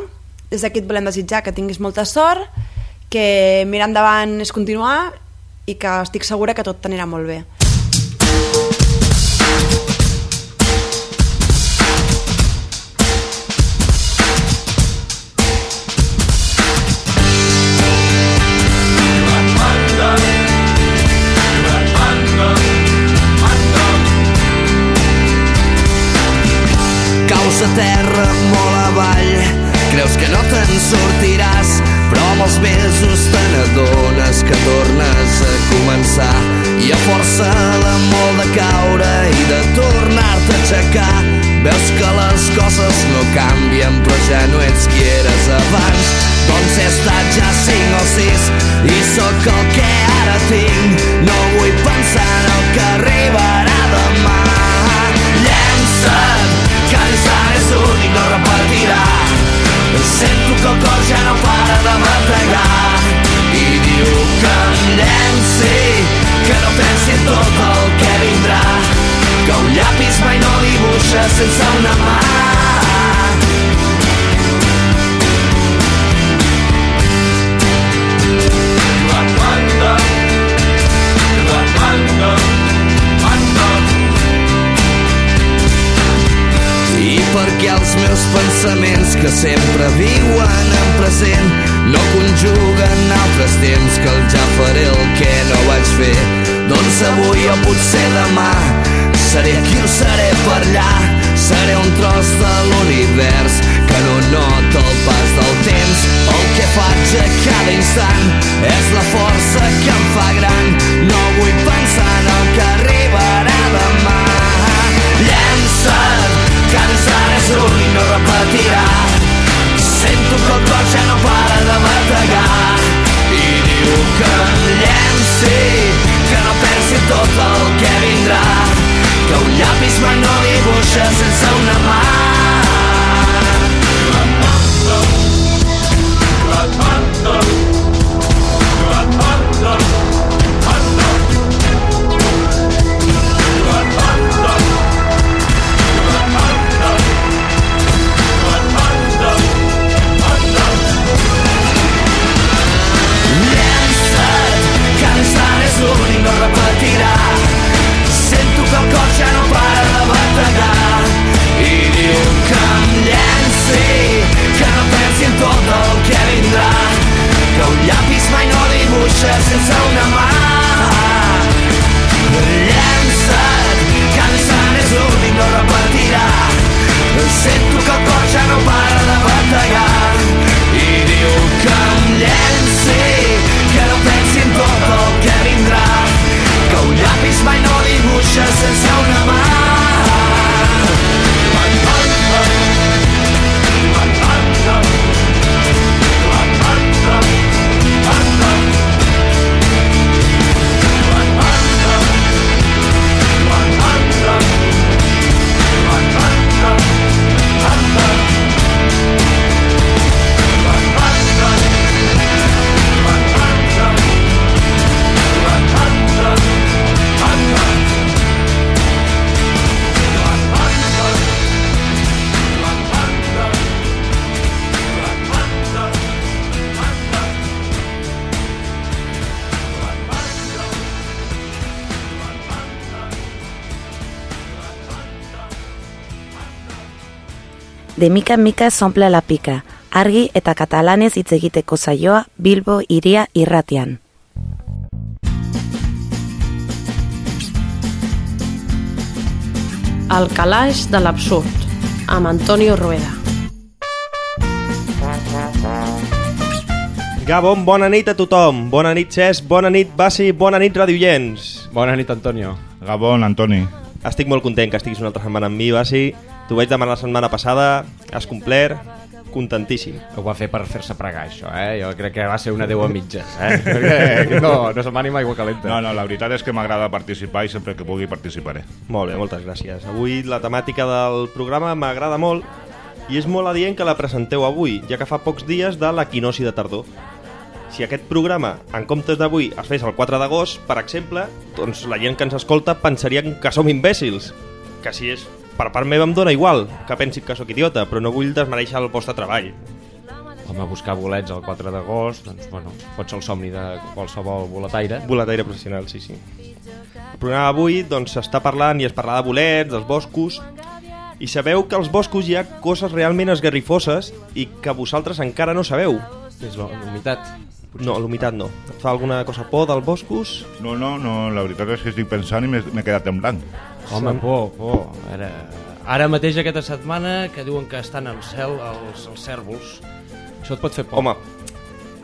Des d'aquí et volem desitjar que tinguis molta sort que mirar endavant és continuar i que estic segura que tot t'anirà molt bé. Dibuixa sense una mà. Perquè els meus pensaments que sempre viuen en present no conjuguen altres temps que el ja faré el que no vaig fer doncs avui o potser demà seré aquí o seré per allà. Seré un tros de l'univers que no nota el pas del temps. El que faig a cada instant és la força que em fa gran. No vull pensar en el que arribarà demà. Llença't que encara és únic no repetirà. Sento que el cor ja no para de bategar. I diu que em llenci que no pensi tot el que vindrà Go lapis mano y bolsas en sauna más De mica en mica s'omple la pica, argi eta katalanez hitz egiteko saioa Bilbo iria irratian. El calaix de l'absurd, amb Antonio Rueda. Gabon, bona nit a tothom. Bona nit, Cesc. Bona nit, Basi. Bona nit, radioients. Bona nit, Antonio. Gabon, Antoni. Estic molt content que estiguis una altra setmana amb mi, Basi. T'ho vaig demanar la setmana passada, has complert, contentíssim. Ho va fer per fer-se pregar, això, eh? Jo crec que va ser una déu a mitges, eh? (laughs) Perquè no, no ni amb aigua calenta. No, no, la veritat és que m'agrada participar i sempre que pugui participaré. Molt bé, moltes gràcies. Avui la temàtica del programa m'agrada molt i és molt adient que la presenteu avui, ja que fa pocs dies de l'equinoci de tardor. Si aquest programa, en comptes d'avui, es fes el 4 d'agost, per exemple, doncs la gent que ens escolta pensarien que som imbècils. Que si és per part meva em dóna igual que pensin que sóc idiota, però no vull desmereixer el vostre treball. Home, buscar bolets el 4 d'agost, doncs, bueno, pot ser el somni de qualsevol boletaire. Boletaire professional, sí, sí. El programa d'avui doncs, s'està parlant i es parla de bolets, dels boscos, i sabeu que als boscos hi ha coses realment esgarrifoses i que vosaltres encara no sabeu. És l'humitat. No, l'humitat no. Et fa alguna cosa por dels boscos? No, no, no, la veritat és que estic pensant i m'he m'he quedat en blanc. Home, por, por. Ara, ara mateix aquesta setmana que diuen que estan al cel els, els cèrvols. Això et pot fer por. Home,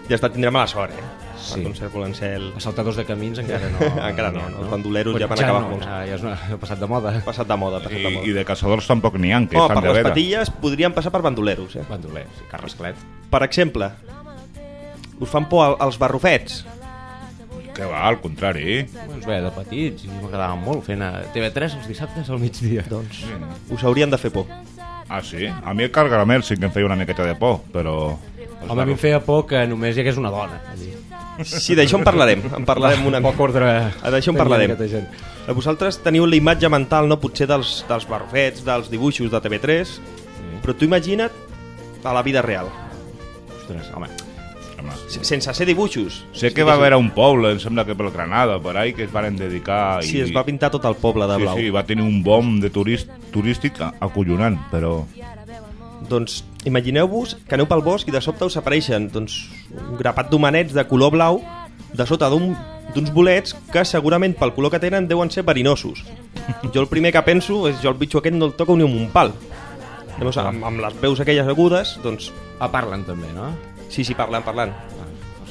ja està, tindrem mala sort, eh? Sí. Quan un cèrvol en cel... Els saltadors de camins (laughs) encara no. Encara no, ha, els bandoleros ja van ja acabar no, molts. Ja, ja és una, ha passat de moda. Passat de moda, passat de I, moda. I de caçadors tampoc n'hi ha, que estan per de les veda. patilles podrien passar per bandoleros, eh? Bandoler, sí, carrasclet. Per exemple, us fan por els barrufets? Que va, al contrari. Ens veia de petits i m'agradava molt fent a TV3 els dissabtes al migdia. Doncs us haurien de fer por. Ah, sí? A mi el cargamel sí que em feia una miqueta de por, però... Home, a mi em feia por que només hi hagués una dona. Allí. Sí, d'això en parlarem. En parlarem una Poc ordre. D'això en parlarem. Eh, Vosaltres teniu la imatge mental, no potser dels, dels barrufets, dels dibuixos de TV3, però tu imagina't a la vida real, Ostres, home. Home, se- sense ser dibuixos. Sé que va haver un poble, em sembla que per Granada, per ahí, que es van dedicar... Sí, es va pintar tot el poble de sí, blau. sí, va tenir un bomb de turist, turístic acollonant, però... Doncs imagineu-vos que aneu pel bosc i de sobte us apareixen doncs, un grapat d'humanets de color blau de sota d'un- d'uns bolets que segurament pel color que tenen deuen ser verinosos. Jo el primer que penso és jo el bitxo aquest no el toco ni amb un pal. Llavors, amb, amb les veus aquelles agudes, doncs... Ah, parlen també, no? Sí, sí, parlant, parlant.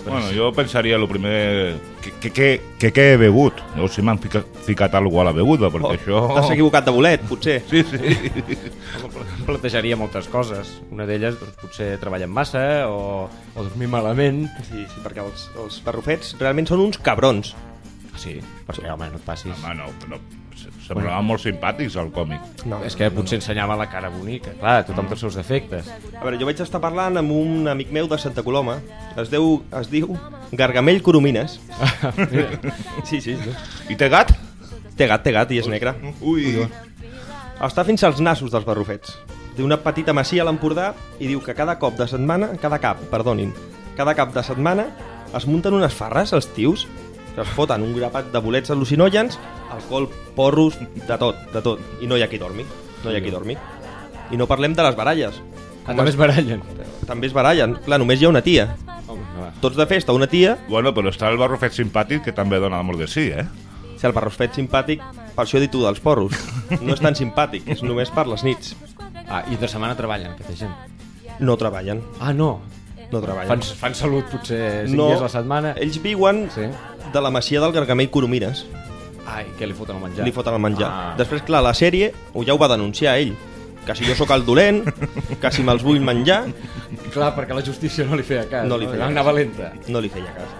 Bueno, jo pensaria el primer... Que, que, que, que què he begut? No sé si m'han ficat, ficat alguna a la beguda, perquè això... T'has equivocat de bolet, potser. Sí, sí. Plantejaria moltes coses. Una d'elles, doncs, potser treballen massa o, o dormir malament. Sí, sí, perquè els, els barrufets realment són uns cabrons. Sí, perquè, home, no et passis. Home, no, no, semblaven molt simpàtics al còmic. No, És que potser ensenyava la cara bonica. Clar, tothom té els seus defectes. A veure, jo vaig estar parlant amb un amic meu de Santa Coloma. Es, deu, es diu Gargamell Coromines. sí, (laughs) sí, sí. I té gat? Té gat, té gat i és negre. Ui. Està fins als nassos dels barrufets. Té una petita masia a l'Empordà i diu que cada cop de setmana, cada cap, perdonin, cada cap de setmana es munten unes farres, els tios, que es foten un grapat de bolets al·lucinògens, alcohol, porros, de tot, de tot. I no hi ha qui dormi. No hi ha qui dormi. I no parlem de les baralles. Ah, també es barallen. També es barallen. Clar, només hi ha una tia. Tots de festa, una tia, Bueno, però està el barrufet simpàtic que també dona molt de sí, eh? si el barrufet simpàtic, per això he dit tu dels porros. No és tan simpàtic, és només per les nits. Ah, i de setmana treballen, aquesta gent. No treballen, Ah, no. no treballen. Fan, fan salut potser 5 no, dies a la setmana. ells viuen Sí. De la masia del Gargamell Coromines. Ai, què li foten al menjar? Li foten el menjar. Ah. Després, clar, la sèrie ja ho va denunciar ell. Que si jo sóc el dolent, que si me'ls vull menjar, Clar, perquè la justícia no li feia cas. No li feia cas. Anava lenta. no li feia cas.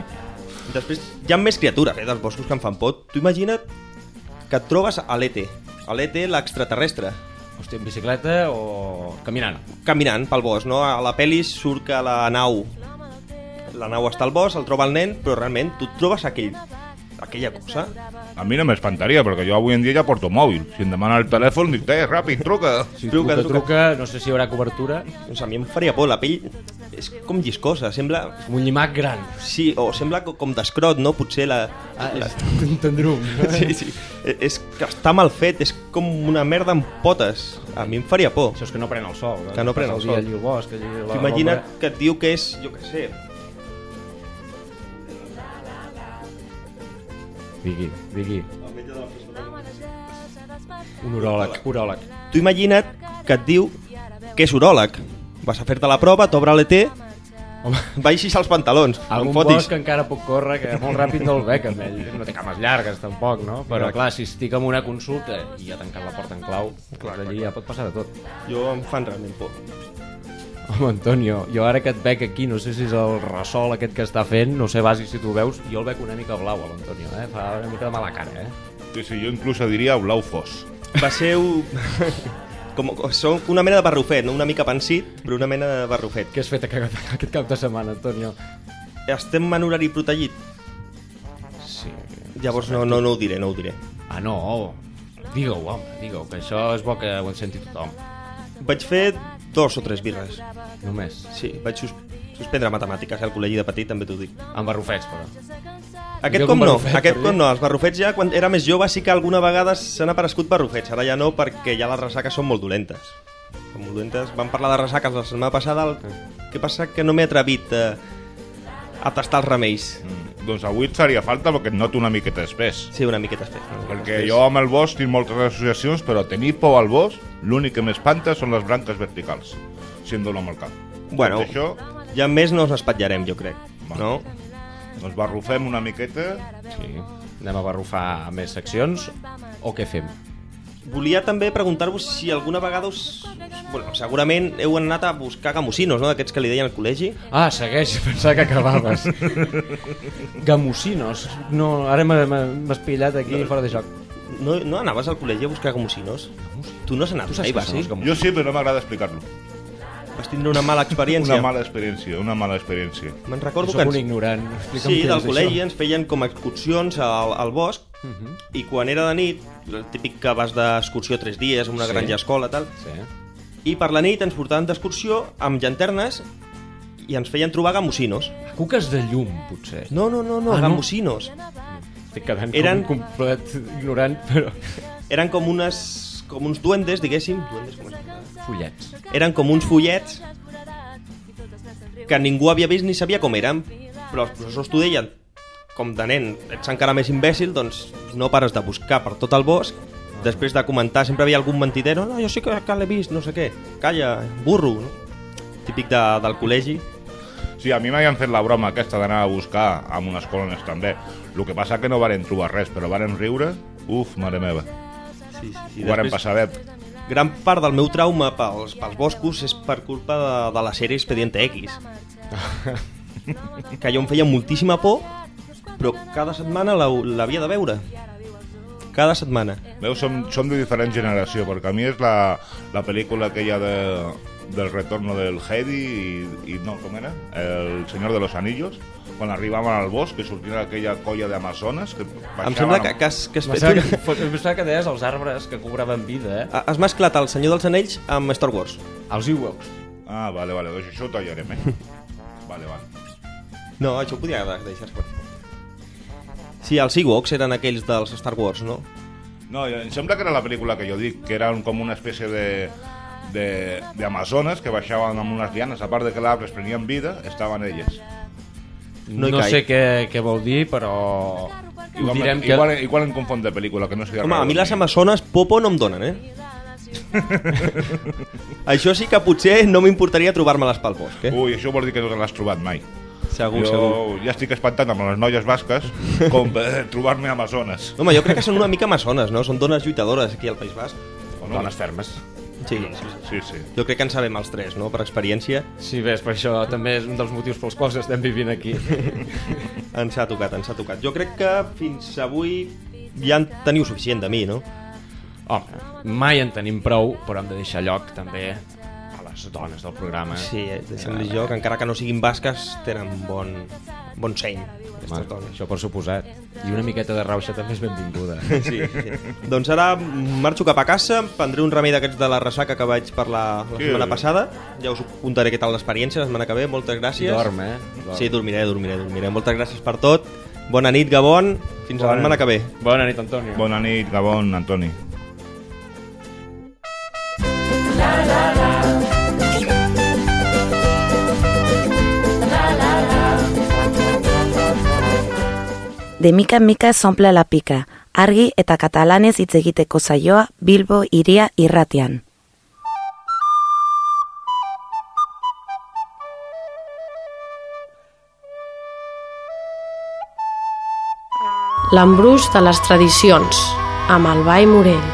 Després, hi ha més criatures eh, dels boscos que em fan por. Tu imagina't que et trobes a l'ET. A l'ET, l'extraterrestre. Hòstia, en bicicleta o caminant? caminant pel bosc, no? A la pel·li surt que la nau la nau està al bosc, el troba el nen, però realment tu et trobes aquell, aquella cosa. A mi no m'espantaria, perquè jo avui en dia ja porto mòbil. Si em demana el telèfon, dic, eh, ràpid, truca. Si Truca, truca, truca, truca. no sé si hi haurà cobertura. Doncs a mi em faria por, la pell és com lliscosa, sembla... Un llimac gran. Sí, o sembla co- com d'escrot, no? Potser la... Ah, la... és un tendrum. Sí, sí. E- És que està mal fet, és com una merda amb potes. A mi em faria por. Això és que no pren el sol. Que no pren el sol. allí al bosc, allí a la- imagina't l'ombra. que et diu que és, jo què sé, Digui, digui. Un uròleg, uròleg. tu imagina't que et diu que és uròleg. Vas a fer-te la prova, t'obre l'ET, (laughs) baixis els pantalons, em Algun fotis. bosc que encara puc córrer, que molt ràpid no el veig amb ell. No té cames llargues, tampoc, no? Però, clar, si estic en una consulta i ja tancat la porta en clau, clar, allí ja pot passar de tot. Jo em fan realment por. Home, Antonio, jo ara que et veig aquí, no sé si és el ressol aquest que està fent, no sé, bàsic, si tu ho veus, jo el veig una mica blau, a l'Antonio, eh? Fa una mica de mala cara, eh? Sí, sí, jo inclús diria blau fos. Va ser... un- (laughs) Com, som una mena de barrufet, no? una mica pansit, però una mena de barrufet. Què has fet aquest, aquest cap de setmana, Antonio? Estem en horari protegit? Sí. Llavors no, no, no ho diré, no ho diré. Ah, no, digue-ho, home, digue-ho, que això és bo que ho en senti tothom. Vaig fer dos o tres birres. Només. Sí, vaig sus suspendre matemàtiques al col·legi de petit, també t'ho dic. Amb barrufets, però. Aquest com no, aquest com no. Els barrufets ja, quan era més jove, sí que alguna vegada s'han aparegut barrufets. Ara ja no, perquè ja les ressaques són molt dolentes. Són molt dolentes. Vam parlar de ressaques la setmana passada. El que passa que no m'he atrevit a, a tastar els remeis. Mm, doncs avui et faria falta perquè et noto una miqueta espès. Sí, una miqueta espès. Una miqueta Perquè espès. jo amb el bosc tinc moltes associacions, però tenir por al bosc, l'únic que m'espanta són les branques verticals, si em dono amb el cap. Bueno, això, ja més no ens espatllarem, jo crec. Va. No? doncs barrufem una miqueta. Sí. Anem a barrufar més seccions o què fem? Volia també preguntar-vos si alguna vegada us... Bueno, segurament heu anat a buscar gamusinos, no?, d'aquests que li deien al col·legi. Ah, segueix, (laughs) pensava que acabaves. Gamusinos. No, ara m'ha- m'ha- m'has pillat aquí fora de joc. No, no anaves al col·legi a buscar gamusinos? Tu no has anat Tu saps mai, va, sí? Jo sí, però no m'agrada explicar-lo. Vas tindre una mala experiència? Una mala experiència, una mala experiència. Me'n recordo que un ens... ignorant. Explica'm Sí, del col·legi això. ens feien com excursions al, al bosc Mhm. i quan era de nit, el típic que vas d'excursió tres dies a una Sí. granja escola tal, Sí. i per la nit ens portaven d'excursió amb llanternes i ens feien trobar gamusinos. Cuques de llum, potser. No, no, no, no, Ah, no? gamusinos. Estic quedant Eren- com un complet ignorant, però... Eren com unes com uns duendes, diguéssim, duendes com es? Fullets. eren com uns fullets que ningú havia vist ni sabia com eren, però els professors t'ho deien com de nen, ets encara més imbècil, doncs no pares de buscar per tot el bosc, després de comentar, sempre havia algun mentidero, no, jo sí que, que l'he vist, no sé què, calla, burro, no? típic de, del col·legi. Sí, a mi m'havien fet la broma aquesta d'anar a buscar amb unes colònies també. El que passa que no varen trobar res, però varen riure, uf, mare meva. Sí, sí, Ho varen passar bé. Gran part del meu trauma pels, pels boscos és per culpa de, de la sèrie Expediente X. (laughs) que jo em feia moltíssima por, però cada setmana l'havia de veure. Cada setmana. Veus, som, som de diferent generació, perquè a mi és la, la pel·lícula aquella de, del retorno del Heidi i, i no, com era? El Senyor de los Anillos, quan arribaven al bosc, que sortia aquella colla d'amazones que Em sembla que, que, has, que has fet em pensava que deies els arbres que cobraven vida, eh? Has mesclat el Senyor dels Anells amb Star Wars. Els Ewoks. Ah, vale, vale, doncs això ho tallarem, eh? (laughs) vale, vale. No, això ho podia deixar fora. Sí, els Ewoks eren aquells dels Star Wars, no? No, em sembla que era la pel·lícula que jo dic, que eren com una espècie de de, de amazones que baixaven amb unes lianes, a part de que les arbres prenien vida, estaven elles. No, No sé què, què vol dir, però... Igual, direm que... igual, igual em confon de pel·lícula, que no sé Home, a mi les amazones popo no em donen, eh? (laughs) això sí que potser no m'importaria trobar-me-les pel bosc, eh? Ui, això vol dir que no te l'has trobat mai. Segur, jo segur. ja estic espantant amb les noies basques com per trobar-me amazones. Home, jo crec que són una mica amazones, no? Són dones lluitadores aquí al País Basc. O no? Dones fermes. Sí, Sí, sí. jo crec que en sabem els tres, no? Per experiència. Sí, ves, per això també és un dels motius pels quals estem vivint aquí. (laughs) Ens ha tocat, ens ha tocat. Jo crec que fins avui ja en teniu suficient de mi, no? Home, mai en tenim prou, però hem de deixar lloc també a les dones del programa. Sí, eh, dir jo que encara que no siguin basques tenen bon, bon seny. Home, dones. això per suposat. I una miqueta de rauxa també és benvinguda. Sí, sí. doncs ara marxo cap a casa, prendré un remei d'aquests de la ressaca que vaig parlar la Sí. setmana passada. Ja us contaré què tal l'experiència la setmana que ve. Moltes gràcies. Dorm, eh? Dorm. Sí, dormiré, dormiré, dormiré. Moltes gràcies per tot. Bona nit, Gabon. Fins a la setmana que ve. Bona nit, Antonio. Bona nit, Gabon, Antoni. De mica en mica s'omple la pica, argi eta katalanez hitz egiteko saioa Bilbo iria irratian. L'embruix de les tradicions, amb el Ball Morell.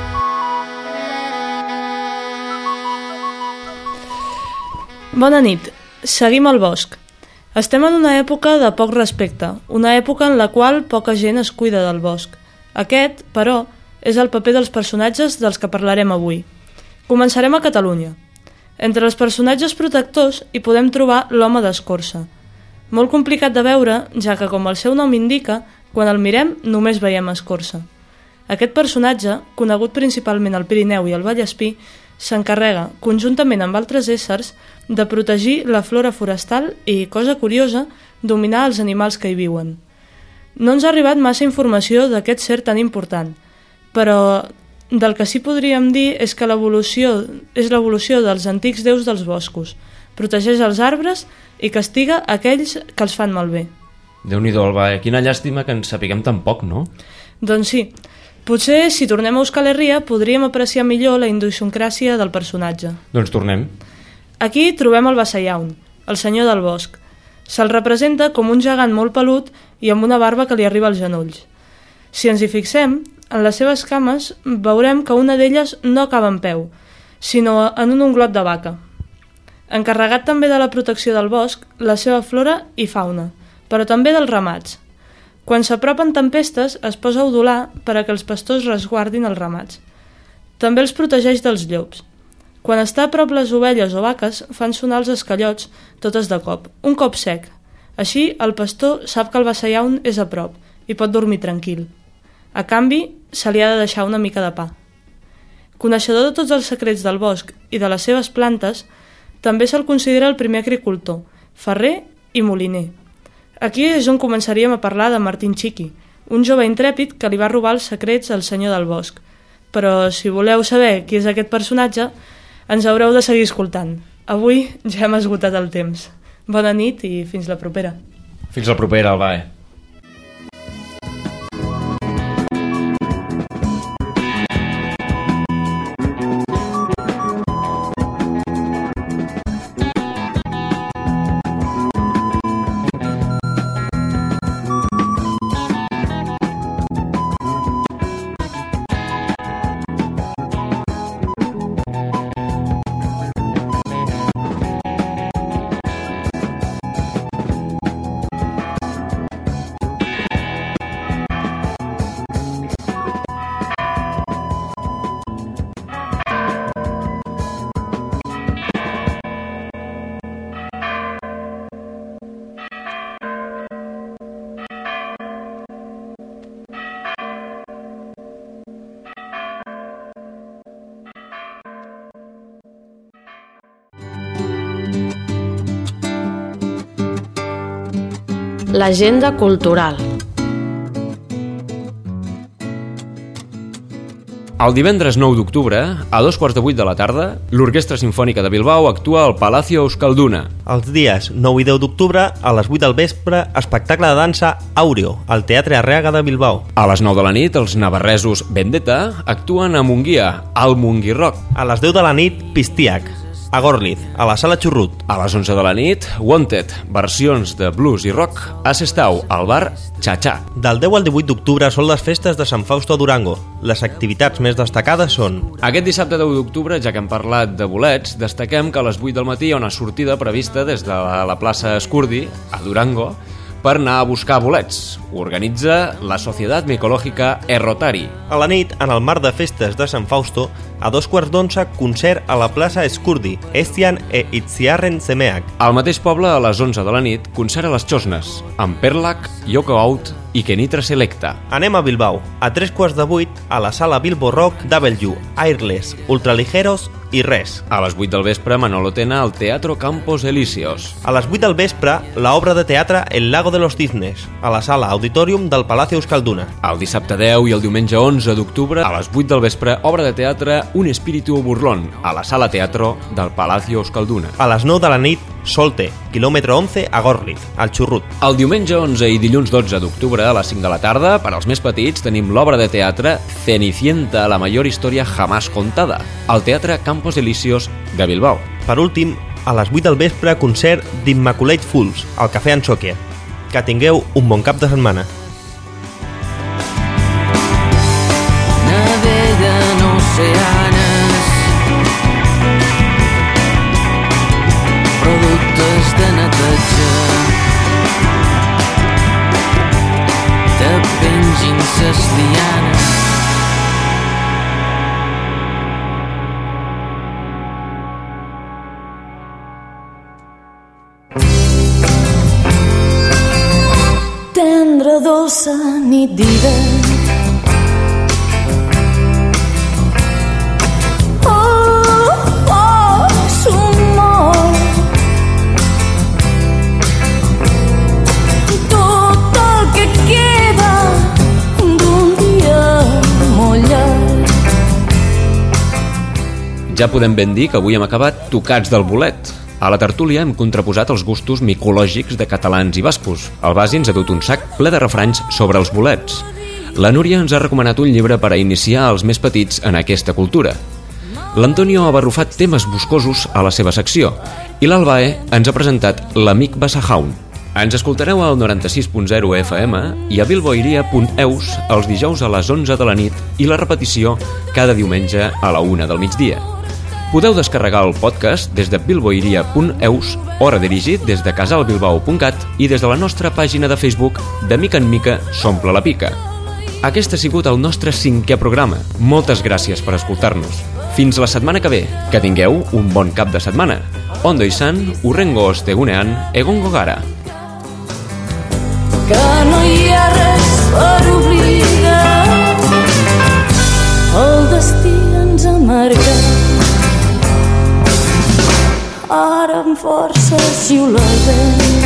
Bona nit. Seguim al bosc. Estem en una època de poc respecte, una època en la qual poca gent es cuida del bosc. Aquest, però, és el paper dels personatges dels que parlarem avui. Començarem a Catalunya. Entre els personatges protectors hi podem trobar l'home d'escorça. Molt complicat de veure, ja que, com el seu nom indica, quan el mirem només veiem escorça. Aquest personatge, conegut principalment al Pirineu i al Vallespí, s'encarrega, conjuntament amb altres éssers, de protegir la flora forestal i, cosa curiosa, dominar els animals que hi viuen. No ens ha arribat massa informació d'aquest ser tan important, però del que sí podríem dir és que l'evolució és l'evolució dels antics déus dels boscos, protegeix els arbres i castiga aquells que els fan malbé. Déu-n'hi-do, Alba, eh? quina llàstima que en sapiguem tan poc, no? Doncs sí, potser si tornem a Euskal Herria podríem apreciar millor la idiosincràsia del personatge. Doncs tornem. Aquí trobem el Bassayaun, el senyor del bosc. Se'l representa com un gegant molt pelut i amb una barba que li arriba als genolls. Si ens hi fixem, en les seves cames veurem que una d'elles no acaba en peu, sinó en un unglot de vaca. Encarregat també de la protecció del bosc, la seva flora i fauna, però també dels ramats. Quan s'apropen tempestes, es posa a udolar per a que els pastors resguardin els ramats. També els protegeix dels llops. Quan està a prop les ovelles o vaques, fan sonar els escallots, totes de cop, un cop sec. Així, el pastor sap que el vassallaun és a prop i pot dormir tranquil. A canvi, se li ha de deixar una mica de pa. Coneixedor de tots els secrets del bosc i de les seves plantes, també se'l considera el primer agricultor, ferrer i moliner. Aquí és on començaríem a parlar de Martín Chiqui, un jove intrèpid que li va robar els secrets al senyor del bosc. Però si voleu saber qui és aquest personatge, ens haureu de seguir escoltant. Avui ja hem esgotat el temps. Bona nit i fins la propera. Fins la propera, Alba, L'agenda cultural. El divendres 9 d'octubre, a dos quarts de vuit de la tarda, l'Orquestra Simfònica de Bilbao actua al Palacio Euskalduna. Els dies 9 i 10 d'octubre, a les 8 del vespre, espectacle de dansa Aureo, al Teatre Arreaga de Bilbao. A les 9 de la nit, els navarresos Vendetta actuen a Munguia, al Mungui Rock. A les 10 de la nit, Pistiac, a Gorliz, a la Sala Xurrut. A les 11 de la nit, Wanted, versions de blues i rock, a Sestau, al bar Cha-Cha. Del 10 al 18 d'octubre són les festes de Sant Fausto a Durango. Les activitats més destacades són... Aquest dissabte 10 d'octubre, ja que hem parlat de bolets, destaquem que a les 8 del matí hi ha una sortida prevista des de la, la plaça Escurdi, a Durango, per anar a buscar bolets. Ho organitza la Societat Micològica Errotari. A la nit, en el mar de festes de Sant Fausto, a dos quarts d'onze, concert a la plaça Escurdi, Estian e Itziarren Semeac. Al mateix poble, a les 11 de la nit, concert a les Xosnes, amb Perlac, Yoko Out i Kenitra Selecta. Anem a Bilbao, a tres quarts de vuit, a la sala Bilbo Rock, W, Airless, Ultraligeros i res. A les 8 del vespre, Manolo Tena al Teatro Campos Elíseos. A les 8 del vespre, la obra de teatre El lago de los cisnes, a la sala Auditorium del Palacio Euskalduna. El dissabte 10 i el diumenge 11 d'octubre, a les 8 del vespre, obra de teatre Un espíritu burlón, a la sala teatro del Palacio Euskalduna. A les 9 de la nit, Solte, quilòmetre 11 a Gorliz, al Xurrut. El diumenge 11 i dilluns 12 d'octubre, a les 5 de la tarda, per als més petits, tenim l'obra de teatre Cenicienta, la major història jamás contada, al Teatre Campos Elíseos de Bilbao. Per últim, a les 8 del vespre, concert d'Immaculate Fools, al Cafè Anxòquia. Que tingueu un bon cap de setmana. Dolça nit d'hivern Oh, oh, sumor Tot el que queda d'un dia molt llarg. Ja podem ben dir que avui hem acabat tocats del bolet. A la tertúlia hem contraposat els gustos micològics de catalans i bascos. El Basi ens ha dut un sac ple de refranys sobre els bolets. La Núria ens ha recomanat un llibre per a iniciar els més petits en aquesta cultura. L'Antonio ha barrufat temes boscosos a la seva secció i l'Albae ens ha presentat l'amic Bassajaun. Ens escoltareu al 96.0 FM i a bilboiria.eus els dijous a les 11 de la nit i la repetició cada diumenge a la 1 del migdia. Podeu descarregar el podcast des de bilboiria.eus o redirigit des de casalbilbao.cat i des de la nostra pàgina de Facebook de mica en mica s'omple la pica. Aquest ha sigut el nostre cinquè programa. Moltes gràcies per escoltar-nos. Fins la setmana que ve. Que tingueu un bon cap de setmana. Ondo izan, urrengo ostegunean, egongo gara. que no hi ha res per ara amb força xiula el vent